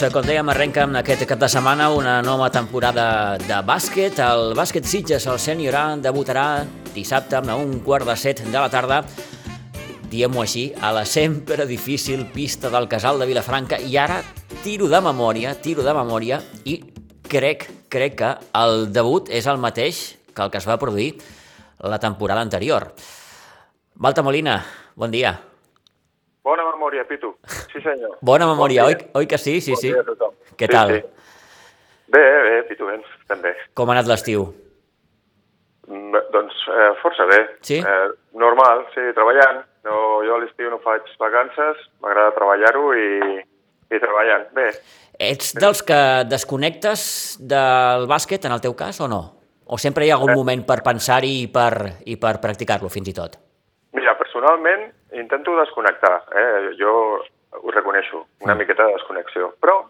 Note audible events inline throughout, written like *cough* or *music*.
Doncs, com dèiem, arrenca amb aquest cap de setmana una nova temporada de bàsquet. El bàsquet Sitges, el sènior A, debutarà dissabte a un quart de set de la tarda diem-ho així, a la sempre difícil pista del Casal de Vilafranca i ara tiro de memòria, tiro de memòria i crec, crec que el debut és el mateix que el que es va produir la temporada anterior. Balta Molina, bon dia. Memòria, Pitu. Sí, senyor. Bona memòria, bon oi, oi que sí? Sí, bon sí. Què sí, tal? Sí. Bé, bé, Pitu, ben, també. Com ha anat l'estiu? Mm, Doncs eh, força bé. Sí? Eh, normal, sí, treballant. No, jo a l'estiu no faig vacances, m'agrada treballar-ho i, i treballant. Bé, Ets dels que desconnectes del bàsquet, en el teu cas, o no? O sempre hi ha algun moment per pensar-hi i per, i per practicar-lo, fins i tot? mira, personalment intento desconnectar. Eh? Jo ho reconeixo, una miqueta de desconnexió. Però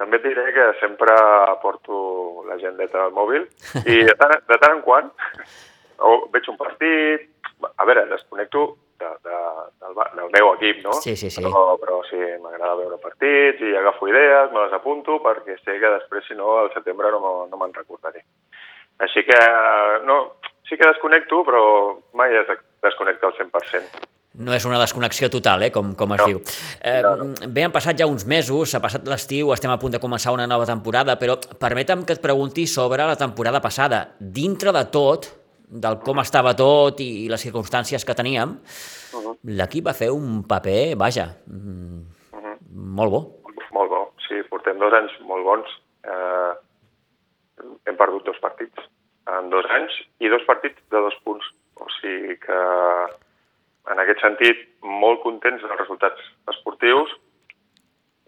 també et diré que sempre porto l'agendeta al mòbil i de tant, de tant en quant o veig un partit... A veure, desconnecto de, de, del, del meu equip, no? Sí, sí, sí. Però, però sí, m'agrada veure partits i agafo idees, me les apunto perquè sé que després, si no, al setembre no, no me'n recordaré. Així que, no, sí que desconnecto, però mai es desconnecta al 100%. No és una desconnexió total, eh, com, com es No. diu. Eh, No, Bé, han passat ja uns mesos, ha passat l'estiu, estem a punt de començar una nova temporada, però permetem que et pregunti sobre la temporada passada. Dintre de tot, del com estava tot i les circumstàncies que teníem, Mhm. l'equip va fer un paper, vaja, mm, molt bo. Molt bo, sí, portem dos anys molt bons. Eh, hem perdut dos partits en dos anys i dos partits de dos punts. O sigui que, en aquest sentit, molt contents dels resultats esportius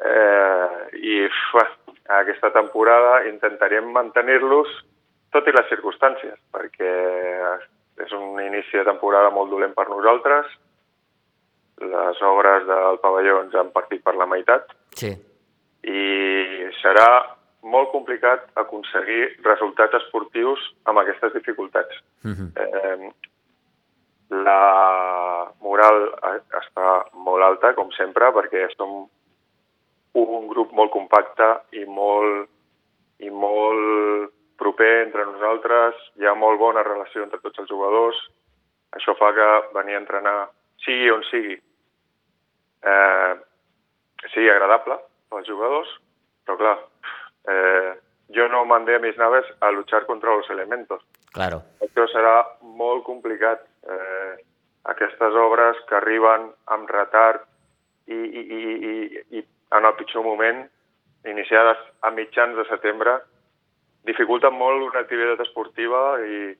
eh, i ua, aquesta temporada intentarem mantenir-los tot i les circumstàncies, perquè és un inici de temporada molt dolent per nosaltres, les obres del pavelló ens han partit per la meitat, Sí. i serà molt complicat aconseguir resultats esportius amb aquestes dificultats. Mhm. Eh, la moral està molt alta, com sempre, perquè som un grup molt compacte i molt, i molt proper entre nosaltres, hi ha molt bona relació entre tots els jugadors, això fa que venir a entrenar, sigui on sigui, eh, sigui agradable pels jugadors, però clar, eh, jo no mandé a mis naves a luchar contra los elementos. Claro. Això serà molt complicat. Eh, aquestes obres que arriben amb retard i, i, i, i, i en el pitjor moment, iniciades a mitjans de setembre, dificulten molt una activitat esportiva i,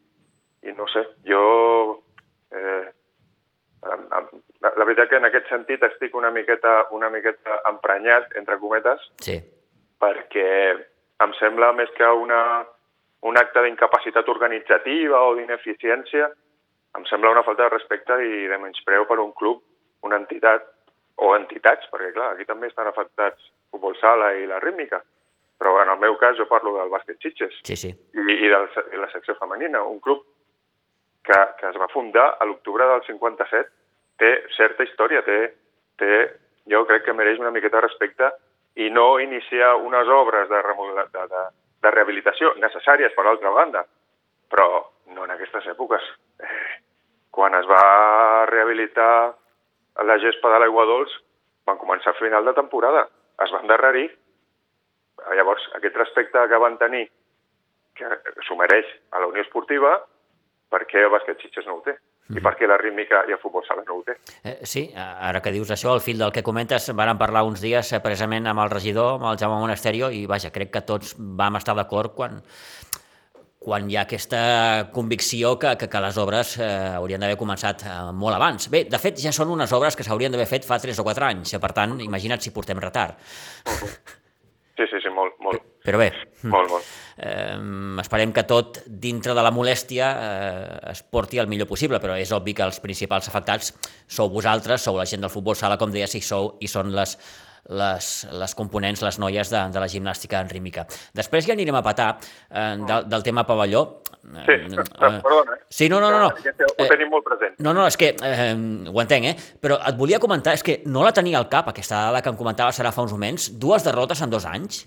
i no sé, jo... Eh, la veritat que en aquest sentit estic una miqueta, una miqueta emprenyat, entre cometes, Sí. perquè em sembla més que una, un acte d'incapacitat organitzativa o d'ineficiència, em sembla una falta de respecte i de menyspreu per un club, una entitat, o entitats, perquè clar, aquí també estan afectats futbol sala i la rítmica, però en el meu cas jo parlo del bàsquet Sitges Sí, sí. i, i de la, i la secció femenina, un club que, que es va fundar a l'octubre del 57, té certa història, té, té, jo crec que mereix una miqueta de respecte i no iniciar unes obres de, de, de, de rehabilitació necessàries, per altra banda, però no en aquestes èpoques. Eh, quan es va rehabilitar la gespa de l'aigua dolç, van començar a final de temporada. Es van endarrerir. Llavors, aquest respecte que van tenir que s'ho mereix a la Unió Esportiva, per què el bàsquet Sitges no ho té? I per què la rítmica i el futbol sala no ho té? Eh, sí, ara que dius això, al fil del que comentes, vàrem parlar uns dies eh, precisament amb el regidor, amb el Jaume Monasterio, i vaja, crec que tots vam estar d'acord quan, quan hi ha aquesta convicció que, que, que les obres eh, haurien d'haver començat eh, molt abans. Bé, de fet, ja són unes obres que s'haurien d'haver fet fa 3 o 4 anys, eh, per tant, imagina't si portem retard. Sí, sí, sí, molt, molt, Però bé, molt, molt. eh, esperem que tot dintre de la molèstia eh, es porti el millor possible, però és obvi que els principals afectats sou vosaltres, sou la gent del futbol sala, com deies, i, sou, i són les les, les components, les noies de, de la gimnàstica en rítmica. Després ja anirem a patar eh, del, del tema pavelló. Sí, eh, perdona. Eh? Sí, no, no, no. no. Ho tenim molt present. No, no, és que eh, ho entenc, eh? Però et volia comentar, és que no la tenia al cap, aquesta dada que em comentava serà fa uns moments, dues derrotes en dos anys.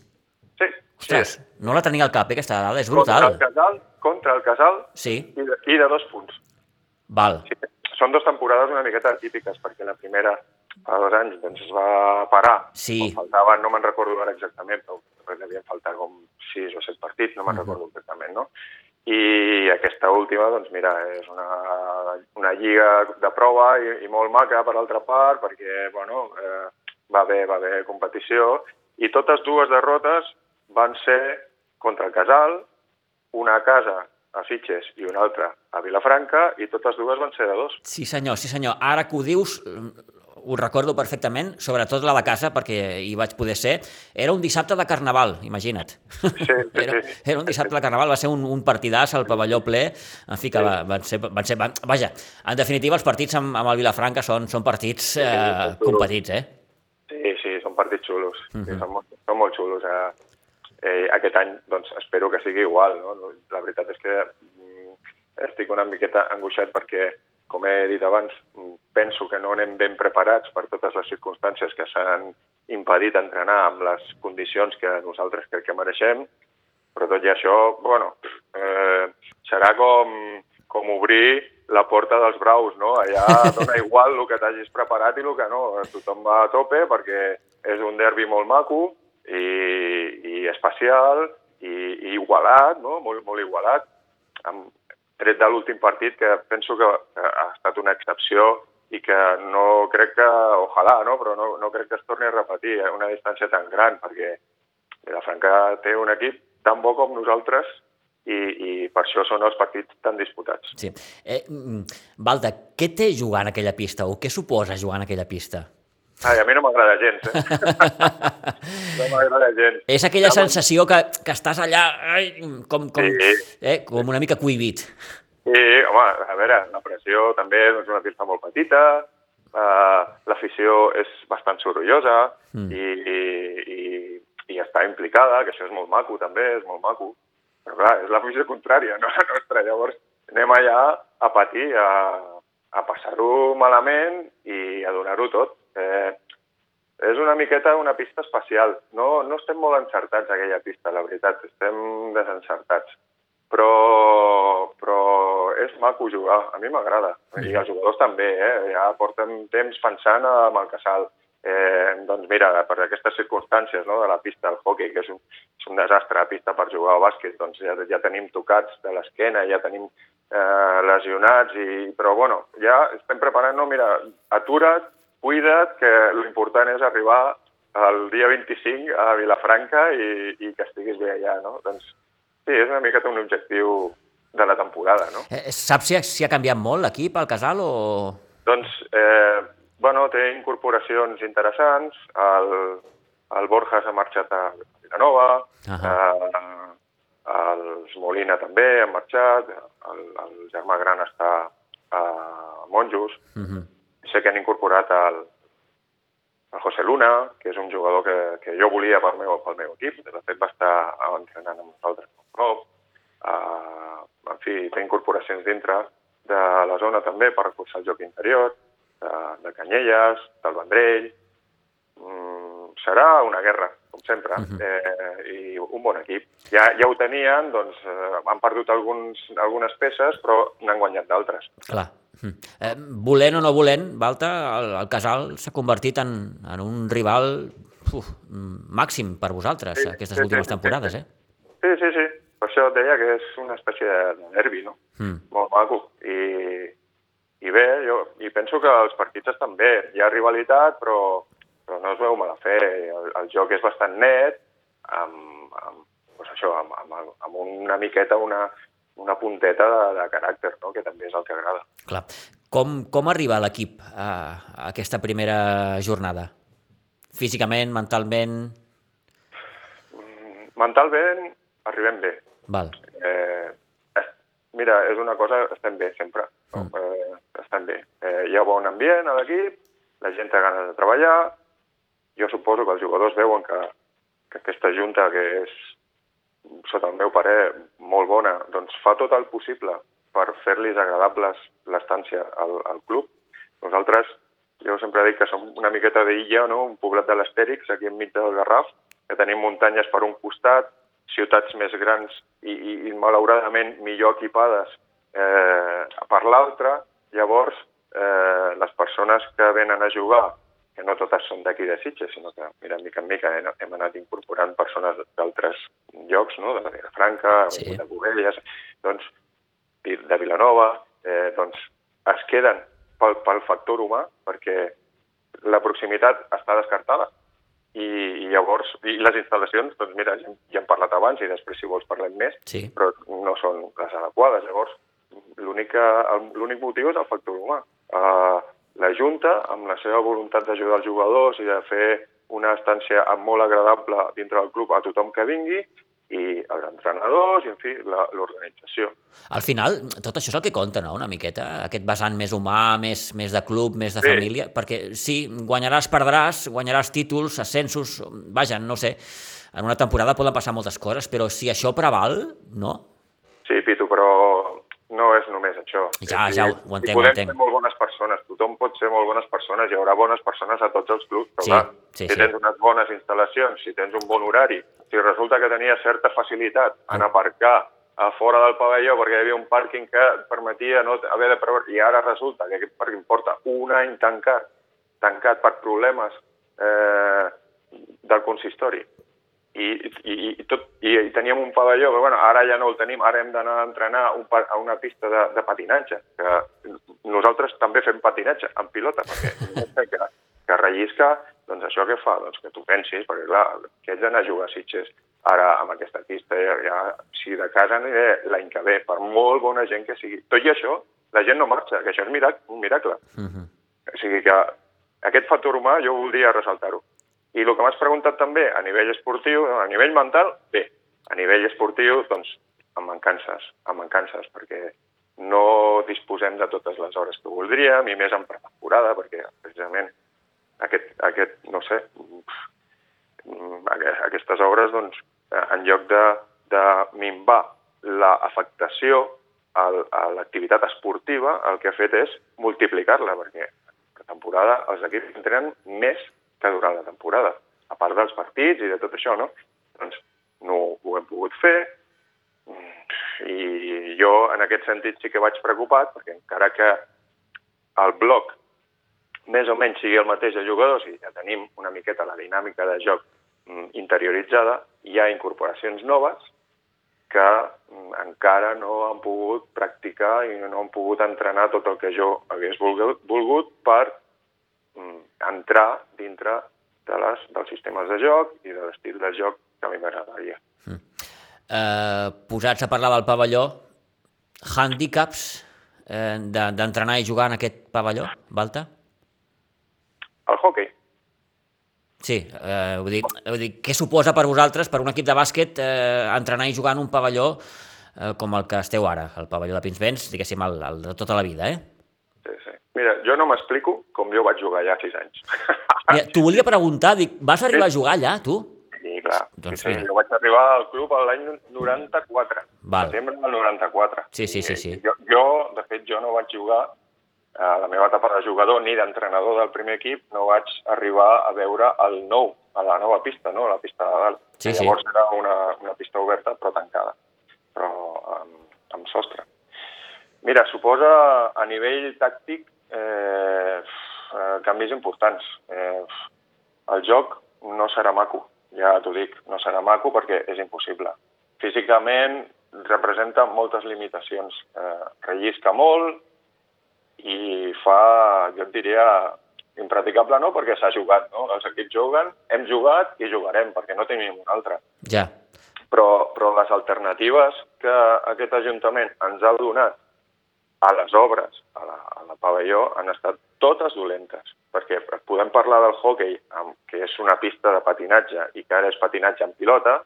Sí. Ostres, sí. no la tenia al cap, eh, aquesta dada, és brutal. Contra el Casal, contra el Casal sí. i, de, i de dos punts. Val. Sí. Són dues temporades una miqueta típiques, perquè la primera, fa dos anys, doncs es va parar. Sí. Faltaven, no me'n recordo ara exactament, però devien faltar com sis o set partits, no me'n uh -huh. recordo exactament, no? I aquesta última, doncs mira, és una, una lliga de prova i, i molt maca per altra part, perquè, bueno, eh, va haver, va haver competició, i totes dues derrotes van ser contra el Casal, una a casa a Sitges i una altra a Vilafranca, i totes dues van ser de dos. Sí senyor, sí senyor. Ara que ho dius, ho recordo perfectament, sobretot la de casa, perquè hi vaig poder ser. Era un dissabte de Carnaval, imagina't. Sí, sí, *laughs* era, sí. era un dissabte de Carnaval, va ser un, un partidàs al pavelló ple, en fi, que va, van ser... Van ser van, vaja, en definitiva, els partits amb, amb el Vilafranca són, són partits eh, competits, eh? Sí, sí, són partits xulos. Uh -huh. sí, són, molt, són molt xulos. Eh? Eh, aquest any, doncs, espero que sigui igual. No? La veritat és que mm, estic una miqueta angoixat perquè, com he dit abans, penso que no anem ben preparats per totes les circumstàncies que s'han impedit entrenar amb les condicions que nosaltres crec que mereixem, però tot i això, bueno, eh, serà com, com obrir la porta dels braus, no? Allà dona *laughs* igual el que t'hagis preparat i el que no. Tothom va a tope perquè és un derbi molt maco i, i especial i, i igualat, no? Molt, molt igualat. Amb, tret de l'últim partit, que penso que, ha estat una excepció i que no crec que, ojalà, no? però no, no crec que es torni a repetir a una distància tan gran, perquè Vilafranca té un equip tan bo com nosaltres i, i per això són els partits tan disputats. Sí. Eh, mm, Valda, què té jugar en aquella pista o què suposa jugar en aquella pista? Ai, a mi no m'agrada gens, eh? *laughs* no m'agrada gens. És aquella Ja, sensació que, que estàs allà ai, com, com, Sí. eh, com una mica cohibit. Sí, home, a veure, la pressió també és una pista molt petita, uh, l'afició és bastant sorollosa Mm. i, i, i, i està implicada, que això és molt maco també, és molt maco. Però clar, és l'afició contrària, no *laughs* la nostra. Llavors anem allà a patir, a, a passar-ho malament i a donar-ho tot. Eh, és una miqueta una pista especial. No, no estem molt encertats, aquella pista, la veritat. Estem desencertats. Però, però és maco jugar. A mi m'agrada. I els jugadors també, eh? Ja porten temps pensant amb el casal. Eh, doncs mira, per aquestes circumstàncies no, de la pista del hockey, que és un, és un desastre la pista per jugar al bàsquet, doncs ja, ja tenim tocats de l'esquena, ja tenim eh, lesionats, i, però bueno, ja estem preparant, no, mira, atura't, cuida't, que l'important és arribar el dia 25 a Vilafranca i, i que estiguis bé allà, no? Doncs sí, és una miqueta un objectiu de la temporada, no? Eh, saps si ha, si ha canviat molt l'equip, el casal, o...? Doncs, eh, bueno, té incorporacions interessants. El, el Borja s'ha marxat a Vilanova, Ahà. eh, els Molina també han marxat, el, el germà gran està a Monjos. Uh -huh. Sé que han incorporat el, el José Luna, que és un jugador que, que jo volia pel meu, pel meu equip. De fet, va estar entrenant amb nosaltres un cop. Uh, en fi, té incorporacions dintre de la zona també per reforçar el joc interior, de, de Canyelles, del Vendrell. Mm, serà una guerra, com sempre, uh -huh. eh, i un bon equip. Ja, ja ho tenien, doncs eh, han perdut alguns, algunes peces, però n'han guanyat d'altres. Clar. Mm. Eh, volent o no volent, Balta, el, el casal s'ha convertit en, en un rival uf, màxim per vosaltres Sí, aquestes sí, últimes sí, temporades, sí. eh? Sí, sí, sí. Per això et deia que és una espècie de nervi, no? Mm. Molt maco. I, i bé, jo i penso que els partits estan bé. Hi ha rivalitat, però, però no es veu mala fe. El, el joc és bastant net, amb, amb, doncs això, amb, amb, amb una miqueta, una, una punteta de, de caràcter, no? que també és el que agrada. Clar. Com, com arriba l'equip a, a aquesta primera jornada? Físicament, mentalment... Mentalment arribem bé. Val. Eh, mira, és una cosa, estem bé sempre. No? Mm. Eh, estem bé. Eh, hi ha bon ambient a l'equip, la gent té ganes de treballar jo suposo que els jugadors veuen que, que aquesta junta, que és, sota el meu parer, molt bona, doncs fa tot el possible per fer-los agradables l'estància al, al club. Nosaltres, jo sempre dic que som una miqueta d'illa, no? un poblat de l'Astèrix, aquí enmig del Garraf, que tenim muntanyes per un costat, ciutats més grans i, i, i malauradament millor equipades eh, per l'altre, llavors eh, les persones que venen a jugar, que no totes són d'aquí de Sitges, sinó que, mira, mica en mica hem, hem anat incorporant persones d'altres llocs, no? de Franca, sí. de Covelles, doncs, de Vilanova, eh, doncs es queden pel, pel factor humà, perquè la proximitat està descartada. I, i llavors, i les instal·lacions, doncs mira, ja, ja hem parlat abans i després si vols parlem més, sí. però no són les adequades. Llavors, l'únic motiu és el factor humà. Uh, la Junta, amb la seva voluntat d'ajudar els jugadors i de fer una estància molt agradable dintre del club a tothom que vingui, i els entrenadors i, en fi, l'organització. Al final, tot això és el que compta, no?, una miqueta, aquest vessant més humà, més, més de club, més de sí. família, perquè sí, guanyaràs, perdràs, guanyaràs títols, ascensos, vaja, no sé, en una temporada poden passar moltes coses, però si això preval, no? Sí, Pitu, però no és només això. Ja, ja, ho, ho entenc, ho entenc. ser molt bones persones, tothom pot ser molt bones persones, hi haurà bones persones a tots els clubs, però sí, clar, sí, si sí. tens unes bones instal·lacions, si tens un bon horari, si resulta que tenia certa facilitat en aparcar a fora del pavelló perquè hi havia un pàrquing que et permetia no haver de prever... I ara resulta que aquest pàrquing porta un any tancat, tancat per problemes eh, del consistori i, i, i, tot, i, i teníem un pavelló, però bueno, ara ja no el tenim, ara hem d'anar a entrenar un, a una pista de, de patinatge, que nosaltres també fem patinatge en pilota, perquè que, que rellisca, doncs això què fa? Doncs que tu pensis, perquè clar, que ets d'anar a jugar a Sitges ara amb aquesta pista, ja, ja si de casa aniré l'any que ve, per molt bona gent que sigui. Tot i això, la gent no marxa, que això és mirac un miracle. Uh mhm. -huh. O sigui que aquest factor humà jo voldria ressaltar-ho. I el que m'has preguntat també, a nivell esportiu, a nivell mental, bé. A nivell esportiu, doncs, amb mancances, amb mancances, perquè no disposem de totes les hores que voldríem, i més en pretemporada, perquè precisament aquest, aquest no sé, aquestes obres, doncs, en lloc de, de minvar l'afectació a l'activitat esportiva, el que ha fet és multiplicar-la, perquè temporada els equips entrenen més que durant la temporada, a part dels partits i de tot això, no? Doncs no ho hem pogut fer i jo en aquest sentit sí que vaig preocupat perquè encara que el bloc més o menys sigui el mateix de jugadors i ja tenim una miqueta la dinàmica de joc mm, interioritzada, hi ha incorporacions noves que mm, encara no han pogut practicar i no han pogut entrenar tot el que jo hagués volgut, per Mm, entrar dintre de les, dels sistemes de joc i de l'estil de joc que a mi m'agradaria. Mm. Eh, posats a parlar del pavelló, hàndicaps eh, d'entrenar i jugar en aquest pavelló, Balta? El hockey. Sí, eh, vull, dir, vull dir, què suposa per vosaltres, per un equip de bàsquet, eh, entrenar i jugar en un pavelló eh, com el que esteu ara, el pavelló de Pinsbens, diguéssim, el, el de tota la vida, eh? Mira, jo no m'explico com jo vaig jugar allà a 6 anys. *laughs* Mira, t'ho volia preguntar, dic, vas arribar a jugar allà, tu? Sí, clar. Doncs sí, jo vaig arribar al club l'any 94, Val. setembre del 94. Sí, sí, sí. sí. Jo, jo, de fet, jo no vaig jugar a la meva etapa de jugador ni d'entrenador del primer equip, no vaig arribar a veure el nou, a la nova pista, no? la pista de dalt. Sí, Llavors sí. era una, una pista oberta però tancada, però amb, amb sostre. Mira, suposa a nivell tàctic eh, eh, canvis importants. Eh, el joc no serà maco, ja t'ho dic, no serà maco perquè és impossible. Físicament representa moltes limitacions. Eh, rellisca molt i fa, jo et diria, impraticable no, perquè s'ha jugat, no? Els equips juguen, hem jugat i jugarem, perquè no tenim un altre. Ja. Però, però les alternatives que aquest Ajuntament ens ha donat a les obres, a la, a la pavelló, han estat totes dolentes, perquè podem parlar del hockey, que és una pista de patinatge i que ara és patinatge en pilota,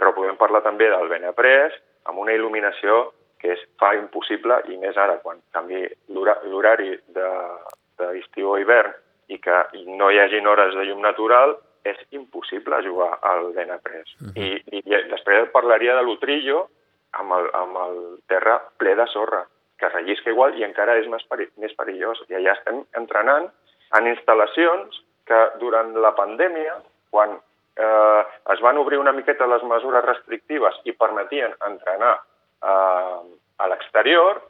però podem parlar també del Benaprés, amb una il·luminació que es fa impossible, i més ara, quan canvi l'horari d'estiu o hivern i que no hi hagin hores de llum natural, és impossible jugar al ben après. Uh -huh. I, I després parlaria de l'Utrillo amb el, amb el terra ple de sorra, que rellisca igual i encara és més, peri més perillós. I allà estem entrenant en instal·lacions que durant la pandèmia, quan eh, es van obrir una miqueta les mesures restrictives i permetien entrenar eh, a l'exterior,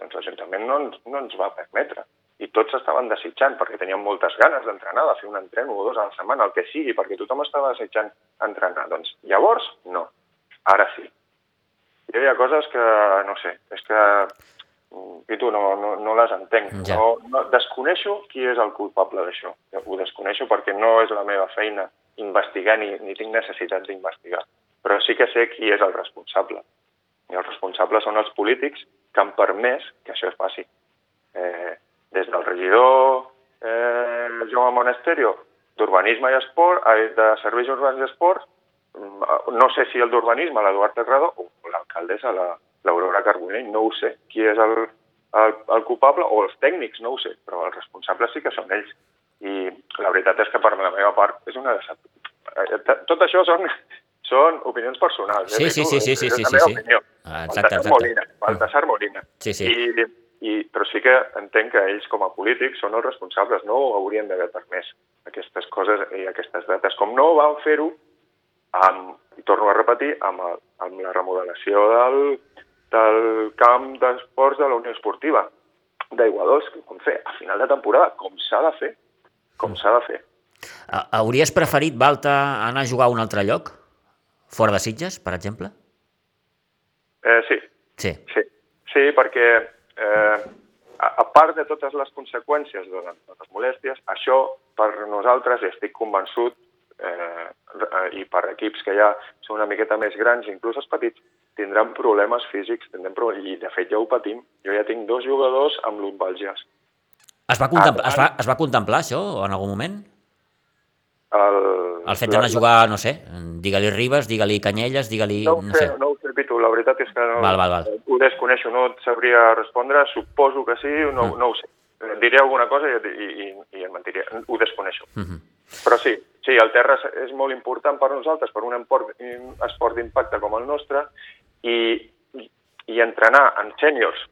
doncs l'Ajuntament no, ens, no ens va permetre i tots estaven desitjant, perquè tenien moltes ganes d'entrenar, de fer un entreno o dos a la setmana, el que sigui, perquè tothom estava desitjant entrenar. Doncs llavors, no. Ara sí. Hi ha coses que, no sé, és que i tu no, no, no les entenc. Ja. No, no, desconeixo qui és el culpable d'això. Ho desconeixo perquè no és la meva feina investigar ni, ni tinc necessitat d'investigar. Però sí que sé qui és el responsable. I els responsables són els polítics que han permès que això es passi. Eh, des del regidor eh, Jaume Monasterio d'Urbanisme i Esport, eh, de Serveis Urbans i Esports, mm, no sé si el d'Urbanisme, l'Eduard Terrado, o l'alcaldessa, l'Aurora Carbonell, no ho sé qui és el, el, el culpable, o els tècnics, no ho sé, però els responsables sí que són ells. I la veritat és que per la meva part és una eh, Tot això són, són opinions personals. Sí, eh? sí, sí, sí, sí, sí, sí, sí. Ah, exacte, exacte. Molina, Baltasar Molina. Sí, sí. I i, però sí que entenc que ells com a polítics són els responsables, no haurien d'haver permès aquestes coses i aquestes dates, com no van fer-ho, amb, i torno a repetir, amb, el, amb la remodelació del, del camp d'esports de la Unió Esportiva d'Aiguadols, que com fer a final de temporada, com s'ha de fer, com s'ha de fer. Hauries preferit, Balta, anar a jugar a un altre lloc? Fora de Sitges, per exemple? Eh, sí. Sí. Sí, sí perquè eh, a, a part de totes les conseqüències de, de les molèsties, això per nosaltres, i estic convençut, eh, i per equips que ja són una miqueta més grans, inclús els petits, tindran problemes físics, tindran problemes, i de fet ja ho patim. Jo ja tinc dos jugadors amb lumbalgies. Es va, contemplar, ah, es, va, es va contemplar això en algun moment? El, el fet d'anar a jugar, no sé, digue-li Ribes, digue-li Canyelles, digue-li... No, no sé, no ho sé, Pitu, la veritat és que no, val, val, val. ho desconeixo, no et sabria respondre, suposo que sí, no, mm. no ho sé. Diré alguna cosa i, i, i, i et mentiria, ho desconeixo. Mm -hmm. Però sí, sí, el terra és molt important per nosaltres, per un esport, d'impacte com el nostre, i, i entrenar en sèniors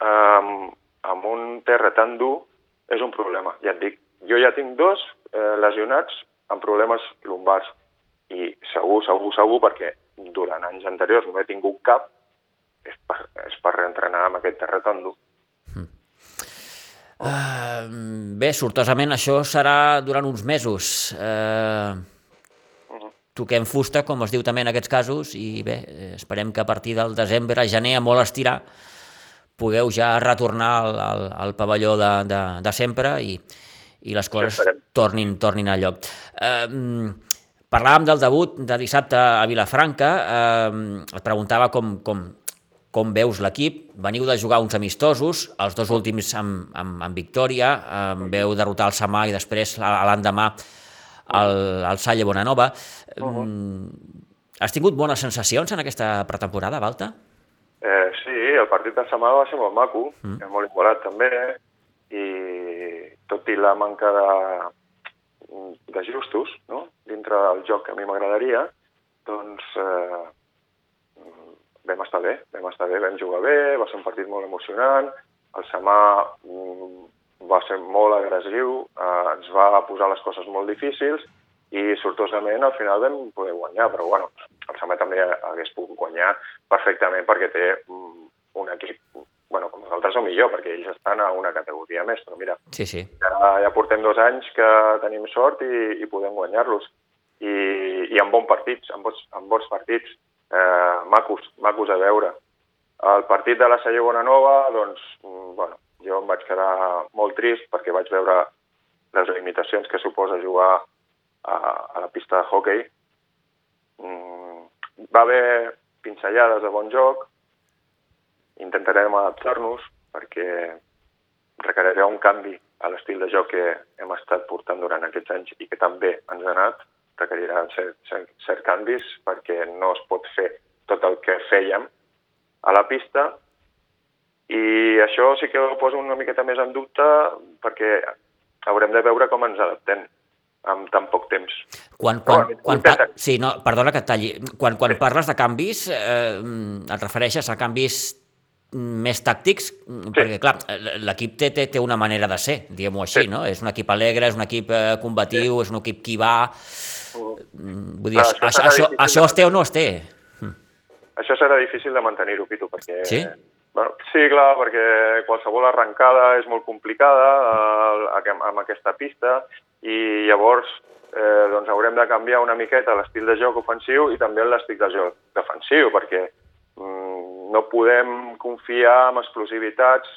um, amb un terra tan dur és un problema, ja et dic. Jo ja tinc dos eh, lesionats amb problemes lumbars i segur, segur, segur, perquè durant anys anteriors no he tingut cap, és per, és per reentrenar amb aquest terra tan dur. Uh, bé, sortosament això serà durant uns mesos. Uh. Toquem fusta, com es diu també en aquests casos, i bé, esperem que a partir del desembre, gener, a molt estirar, pugueu ja retornar al, al, al pavelló de, de, de sempre i, i les coses tornin, tornin a lloc. Eh, parlàvem del debut de dissabte a Vilafranca, eh, et preguntava com, com, com veus l'equip, veniu de jugar uns amistosos, els dos últims amb, amb, amb victòria, eh, veu derrotar el Samà i després l'endemà el, el Salle Bonanova. Uh -huh. Has tingut bones sensacions en aquesta pretemporada, Balta? Eh, sí, el partit del Samà va ser molt maco, mm. molt igualat també, i tot i la manca de, de justos no? dintre del joc que a mi m'agradaria, doncs eh, vam estar bé, vam estar bé, vam jugar bé, va ser un partit molt emocionant, el Samà mm, va ser molt agressiu, eh, ens va posar les coses molt difícils i sortosament al final vam poder guanyar, però bueno, el Samà també hagués pogut guanyar perfectament perquè té mm, un equip bueno, com nosaltres o millor, perquè ells estan a una categoria més, però mira, sí, sí. Ja, ja portem dos anys que tenim sort i, i podem guanyar-los. I, I amb bons partits, amb bons, amb bons partits, eh, macos, macos a veure. El partit de la Salle Bonanova, doncs, mm, bueno, jo em vaig quedar molt trist perquè vaig veure les limitacions que suposa jugar a, a la pista de hockey. Mm, va haver pinzellades de bon joc, intentarem adaptar-nos perquè requerirà un canvi a l'estil de joc que hem estat portant durant aquests anys i que també ens ha anat, requerirà cert, cert, cert canvis perquè no es pot fer tot el que fèiem a la pista i això sí que ho poso una miqueta més en dubte perquè haurem de veure com ens adaptem amb tan poc temps. Quan, quan, quan, quan, sí, no, perdona que et talli. Quan, quan sí. parles de canvis, eh, et refereixes a canvis més tàctics, sí. perquè clar, l'equip té, té, té una manera de ser, diguem-ho així, sí. no? És un equip alegre, és un equip eh, combatiu, sí. és un equip qui va... Mm, vull dir, clar, això, això, això es té o no es té? Això serà difícil de mantenir-ho, Pitu, perquè... Sí? Bueno, sí, clar, perquè qualsevol arrencada és molt complicada eh, amb aquesta pista i llavors eh, doncs haurem de canviar una miqueta l'estil de joc ofensiu i també l'estil de joc defensiu, perquè mm, no podem confiar en explosivitats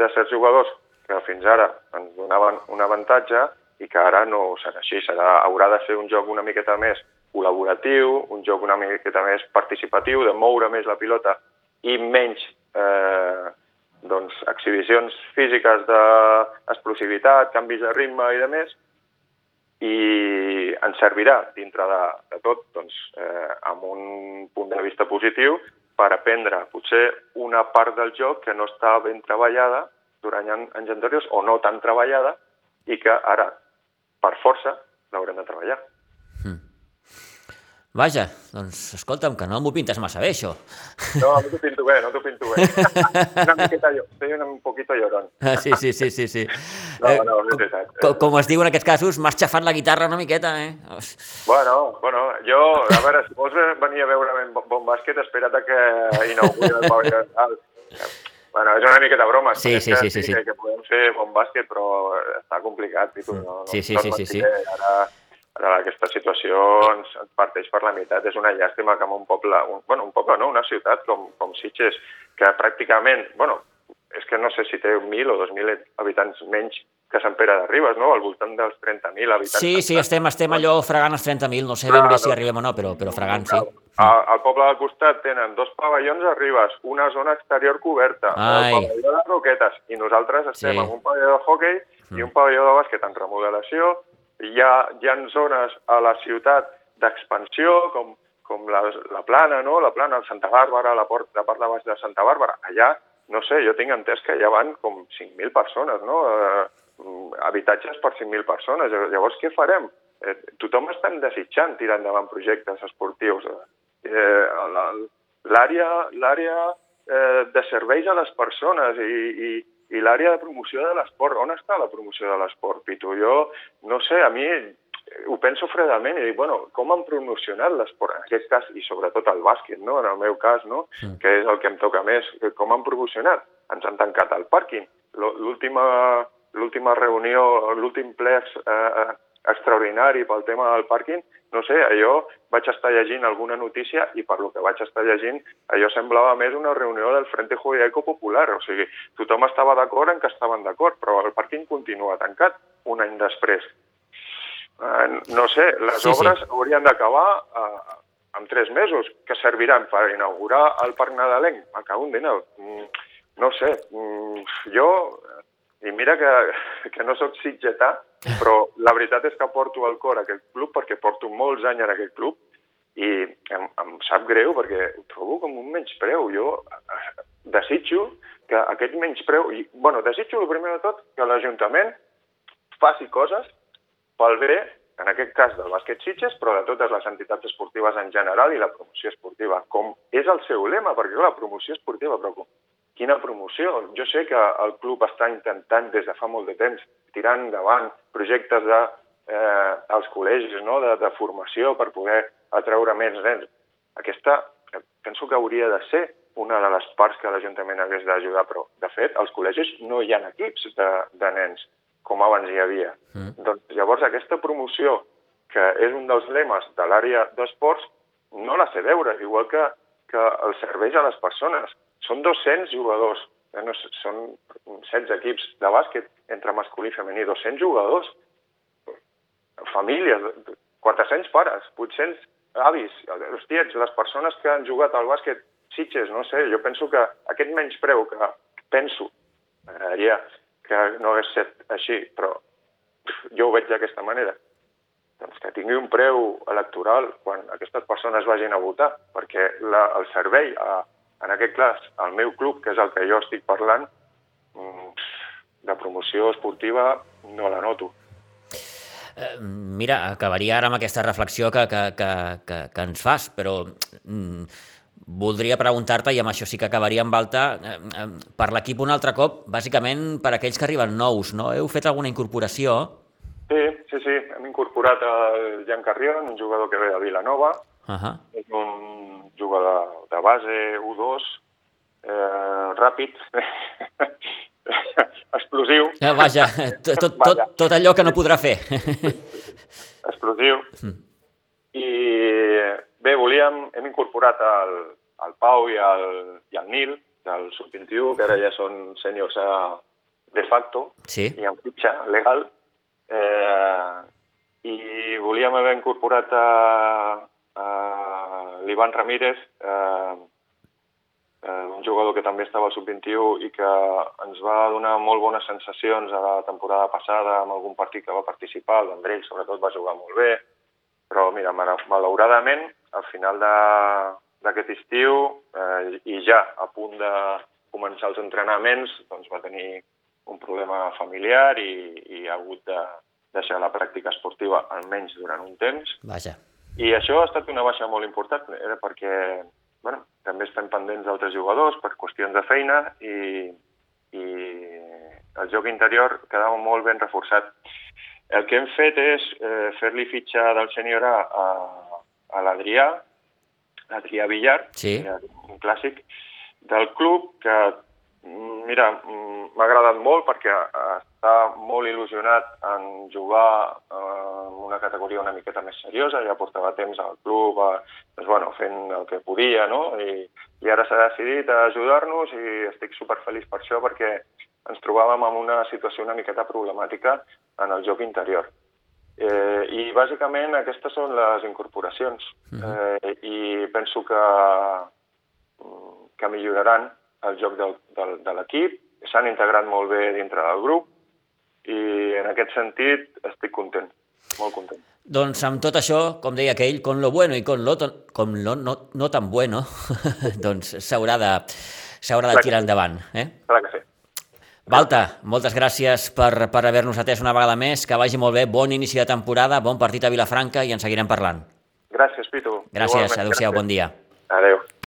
de certs jugadors que fins ara ens donaven un avantatge i que ara no serà així, serà, haurà de ser un joc una miqueta més col·laboratiu, un joc una miqueta més participatiu, de moure més la pilota i menys eh, doncs, exhibicions físiques d'explosivitat, canvis de ritme i de més, i ens servirà dintre de, de tot doncs, eh, amb un punt de vista positiu per aprendre potser una part del joc que no està ben treballada durant anys anteriors o no tan treballada i que ara, per força, l'haurem de treballar. Vaja, doncs escolta'm, que no m'ho pintes massa bé, això. No, no t'ho pinto bé, no t'ho pinto bé. una *laughs* miqueta jo, soy un poquito llorón. Ah, sí, sí, sí, sí. sí. No, eh, no, és veritat. Com, com es diu en aquests casos, m'has xafat la guitarra una miqueta, eh? Bueno, bueno, jo, a veure, si vols venir a veure bon, bon bàsquet, espera't que inauguri el pavelló. *laughs* Bueno, és una miqueta broma. Sí, sí, sí, sí, sí. Que, que podem fer bon bàsquet, però està complicat. Tu, no, sí, sí, no, sí, sí, sí. Ara, Ara aquesta situació ens parteix per la meitat. És una llàstima que en un poble, un, bueno, un poble no, una ciutat com, com Sitges, que pràcticament, bueno, és que no sé si té 1.000 o 2.000 habitants menys que Sant Pere de Ribes, no? Al voltant dels 30.000 habitants. Sí, sí, estem, estem allò fregant els 30.000, no sé ben bé si arribem o no, però, però fregant, sí. Al, al poble del costat tenen dos pavellons a Ribes, una zona exterior coberta, Ai. el pavelló de Roquetes, i nosaltres estem sí. en un pavelló de hockey mm. i un pavelló de bàsquet en remodelació, hi ha, hi ha zones a la ciutat d'expansió, com, com la, la Plana, no? la Plana, el Santa Bàrbara, la, port, la part de baix de Santa Bàrbara. Allà, no sé, jo tinc entès que allà van com 5.000 persones, no? Eh, habitatges per 5.000 persones. Llavors, què farem? Eh, tothom està desitjant tirar endavant projectes esportius. Eh, L'àrea eh, de serveis a les persones i, i, i l'àrea de promoció de l'esport, on està la promoció de l'esport, Pitu? Jo, no sé, a mi ho penso fredament i dic, bueno, com han promocionat l'esport, en aquest cas, i sobretot el bàsquet, no? en el meu cas, no? Sí. que és el que em toca més, com han promocionat? Ens han tancat al pàrquing. L'última reunió, l'últim ple eh, extraordinari pel tema del pàrquing, no sé, allò vaig estar llegint alguna notícia i per lo que vaig estar llegint, allò semblava més una reunió del Frente Jurídico Popular, o sigui, tothom estava d'acord en que estaven d'acord, però el pàrquing continua tancat un any després. Eh, no sé, les sí, obres sí. haurien d'acabar eh, en tres mesos, que serviran per inaugurar el Parc Nadalenc. En Déu. Mm, no sé, mm, jo i mira que, que no sóc sitgetà, però la veritat és que porto al cor aquest club perquè porto molts anys en aquest club i em, em sap greu perquè ho trobo com un menyspreu. Jo eh, desitjo que aquest menyspreu... I, bueno, desitjo, el primer de tot, que l'Ajuntament faci coses pel bé, en aquest cas del bàsquet Sitges, però de totes les entitats esportives en general i la promoció esportiva, com és el seu lema, perquè la promoció esportiva, però com, Quina promoció? Jo sé que el club està intentant des de fa molt de temps tirar endavant projectes de, eh, als col·legis no? de, de formació per poder atreure més nens. Aquesta eh, penso que hauria de ser una de les parts que l'Ajuntament hagués d'ajudar, però de fet als col·legis no hi ha equips de, de nens com abans hi havia. Mm. Doncs llavors aquesta promoció, que és un dels lemes de l'àrea d'esports, no la sé veure, igual que, que els serveis a les persones. Són 200 jugadors, eh, no, són 16 equips de bàsquet entre masculí i femení, 200 jugadors, famílies, 400 pares, 800 avis, els tiets, les persones que han jugat al bàsquet, Sitges, no sé, jo penso que aquest menyspreu que penso, m'agradaria que no hagués estat així, però jo ho veig d'aquesta manera, doncs que tingui un preu electoral quan aquestes persones vagin a votar, perquè la, el servei a, en aquest cas, el meu club, que és el que jo estic parlant, mm, de promoció esportiva no la noto. Eh, mira, acabaria ara amb aquesta reflexió que, que, que, que, que ens fas, però mm, voldria preguntar-te, i amb això sí que acabaria amb alta, eh, eh, per l'equip un altre cop, bàsicament per aquells que arriben nous, no? Heu fet alguna incorporació? Sí, sí, sí. Hem incorporat el Jan Carrion, un jugador que ve de Vilanova. Uh -huh. És un jugador de base U2, eh, ràpid, *laughs* explosiu. Eh, vaja, tot, tot, tot, tot allò que no podrà fer. *laughs* explosiu. Mm. I bé, volíem, hem incorporat el, el Pau i el, i el Nil, del sub-21, que ara ja són sèniors de facto, sí. i amb fitxa legal. Eh, I volíem haver incorporat a, a l'Ivan Ramírez, eh, eh, un jugador que també estava al sub-21 i que ens va donar molt bones sensacions a la temporada passada amb algun partit que va participar, el Vendrell sobretot va jugar molt bé, però mira, malauradament, al final d'aquest estiu eh, i ja a punt de començar els entrenaments, doncs va tenir un problema familiar i, i ha hagut de deixar la pràctica esportiva almenys durant un temps. Vaja. I això ha estat una baixa molt important, era perquè bueno, també estem pendents d'altres jugadors per qüestions de feina i, i el joc interior quedava molt ben reforçat. El que hem fet és eh, fer-li fitxa del sènior A a, a l'Adrià, l'Adrià Villar, sí. un clàssic del club que Mira, m'ha agradat molt perquè està molt il·lusionat en jugar en una categoria una miqueta més seriosa, ja portava temps al club a, doncs, bueno, fent el que podia, no? I, i ara s'ha decidit a ajudar-nos i estic superfeliç per això perquè ens trobàvem en una situació una miqueta problemàtica en el joc interior. Eh, I bàsicament aquestes són les incorporacions -huh. eh, i penso que, que milloraran el joc del, del, de l'equip, s'han integrat molt bé dintre del grup i en aquest sentit estic content, molt content. Doncs amb tot això, com deia aquell, con lo bueno i con lo, con lo no, no tan bueno, *laughs* doncs s'haurà de, de tirar endavant. Eh? Clar que sí. Valta, moltes gràcies per, per haver-nos atès una vegada més, que vagi molt bé, bon inici de temporada, bon partit a Vilafranca i en seguirem parlant. Gràcies, Pitu. Gràcies, adeu-siau, bon dia. Adeu.